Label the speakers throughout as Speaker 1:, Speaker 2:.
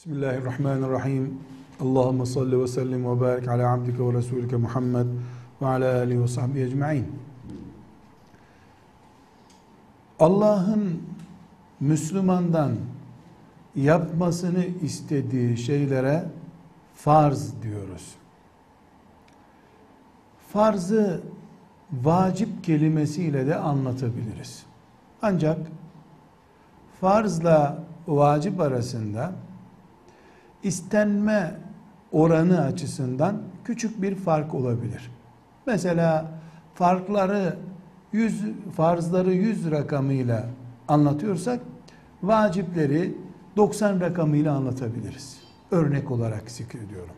Speaker 1: Bismillahirrahmanirrahim. Allahumme salli ve sellim ve barik ala abdike ve resulike Muhammed ve ala alihi ve sahbihi ecma'in. Allah'ın Müslümandan yapmasını istediği şeylere farz diyoruz. Farzı vacip kelimesiyle de anlatabiliriz. Ancak farzla vacip arasında istenme oranı açısından küçük bir fark olabilir. Mesela farkları 100 farzları 100 rakamıyla anlatıyorsak vacipleri 90 rakamıyla anlatabiliriz. Örnek olarak zikrediyorum.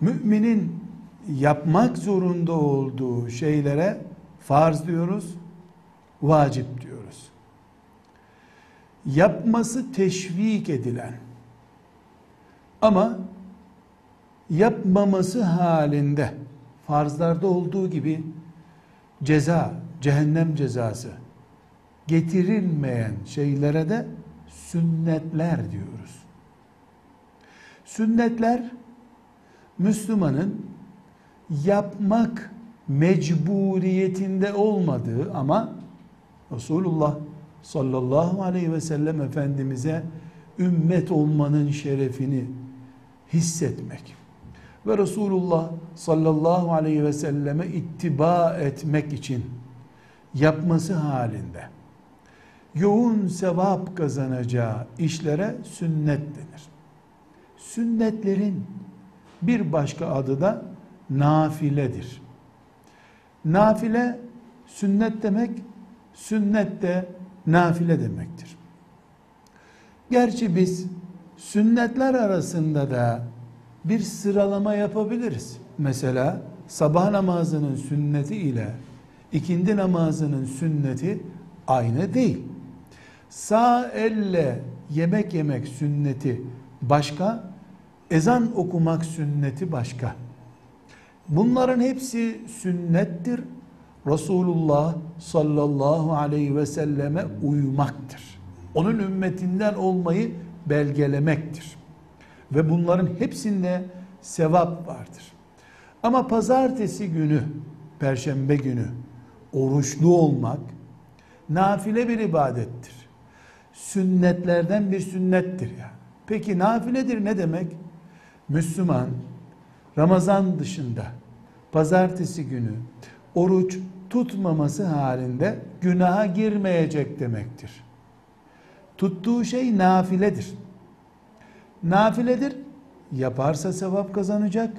Speaker 1: Müminin yapmak zorunda olduğu şeylere farz diyoruz, vacip diyoruz. Yapması teşvik edilen ama yapmaması halinde farzlarda olduğu gibi ceza, cehennem cezası getirilmeyen şeylere de sünnetler diyoruz. Sünnetler Müslümanın yapmak mecburiyetinde olmadığı ama Resulullah sallallahu aleyhi ve sellem Efendimiz'e ümmet olmanın şerefini hissetmek ve Resulullah sallallahu aleyhi ve selleme ittiba etmek için yapması halinde yoğun sevap kazanacağı işlere sünnet denir. Sünnetlerin bir başka adı da nafiledir. Nafile sünnet demek, sünnet de nafile demektir. Gerçi biz sünnetler arasında da bir sıralama yapabiliriz. Mesela sabah namazının sünneti ile ikindi namazının sünneti aynı değil. Sağ elle yemek yemek sünneti başka, ezan okumak sünneti başka. Bunların hepsi sünnettir. Resulullah sallallahu aleyhi ve selleme uymaktır. Onun ümmetinden olmayı belgelemektir. Ve bunların hepsinde sevap vardır. Ama pazartesi günü, perşembe günü oruçlu olmak nafile bir ibadettir. Sünnetlerden bir sünnettir ya. Peki nafiledir ne demek? Müslüman Ramazan dışında pazartesi günü oruç tutmaması halinde günaha girmeyecek demektir. Tuttuğu şey nafiledir. Nafiledir. Yaparsa sevap kazanacak.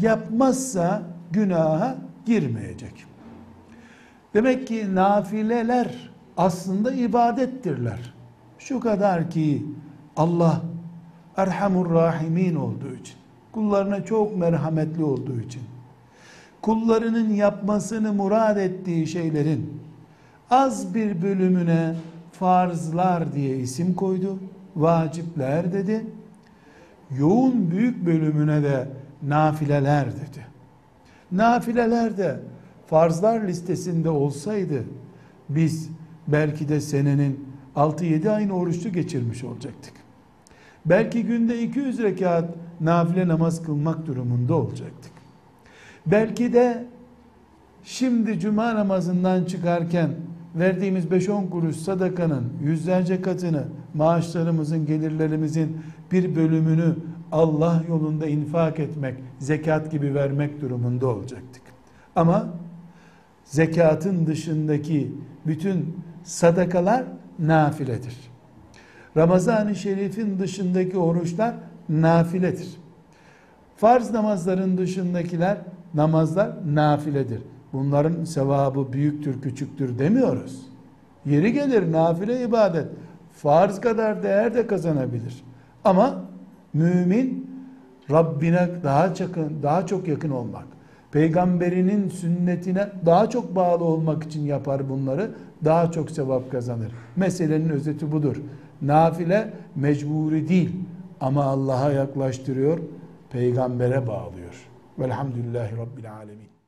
Speaker 1: Yapmazsa günaha girmeyecek. Demek ki nafileler aslında ibadettirler. Şu kadar ki Allah Erhamur Rahimin olduğu için, kullarına çok merhametli olduğu için, kullarının yapmasını murad ettiği şeylerin az bir bölümüne farzlar diye isim koydu. Vacipler dedi. Yoğun büyük bölümüne de nafileler dedi. Nafileler de farzlar listesinde olsaydı biz belki de senenin 6-7 ayını oruçlu geçirmiş olacaktık. Belki günde 200 rekat nafile namaz kılmak durumunda olacaktık. Belki de şimdi cuma namazından çıkarken verdiğimiz 5-10 kuruş sadakanın yüzlerce katını maaşlarımızın, gelirlerimizin bir bölümünü Allah yolunda infak etmek, zekat gibi vermek durumunda olacaktık. Ama zekatın dışındaki bütün sadakalar nafiledir. Ramazan-ı Şerif'in dışındaki oruçlar nafiledir. Farz namazların dışındakiler namazlar nafiledir. Bunların sevabı büyüktür, küçüktür demiyoruz. Yeri gelir nafile ibadet. Farz kadar değer de kazanabilir. Ama mümin Rabbine daha çok, daha çok yakın olmak, peygamberinin sünnetine daha çok bağlı olmak için yapar bunları, daha çok sevap kazanır. Meselenin özeti budur. Nafile mecburi değil ama Allah'a yaklaştırıyor, peygambere bağlıyor. Velhamdülillahi Rabbil Alemin.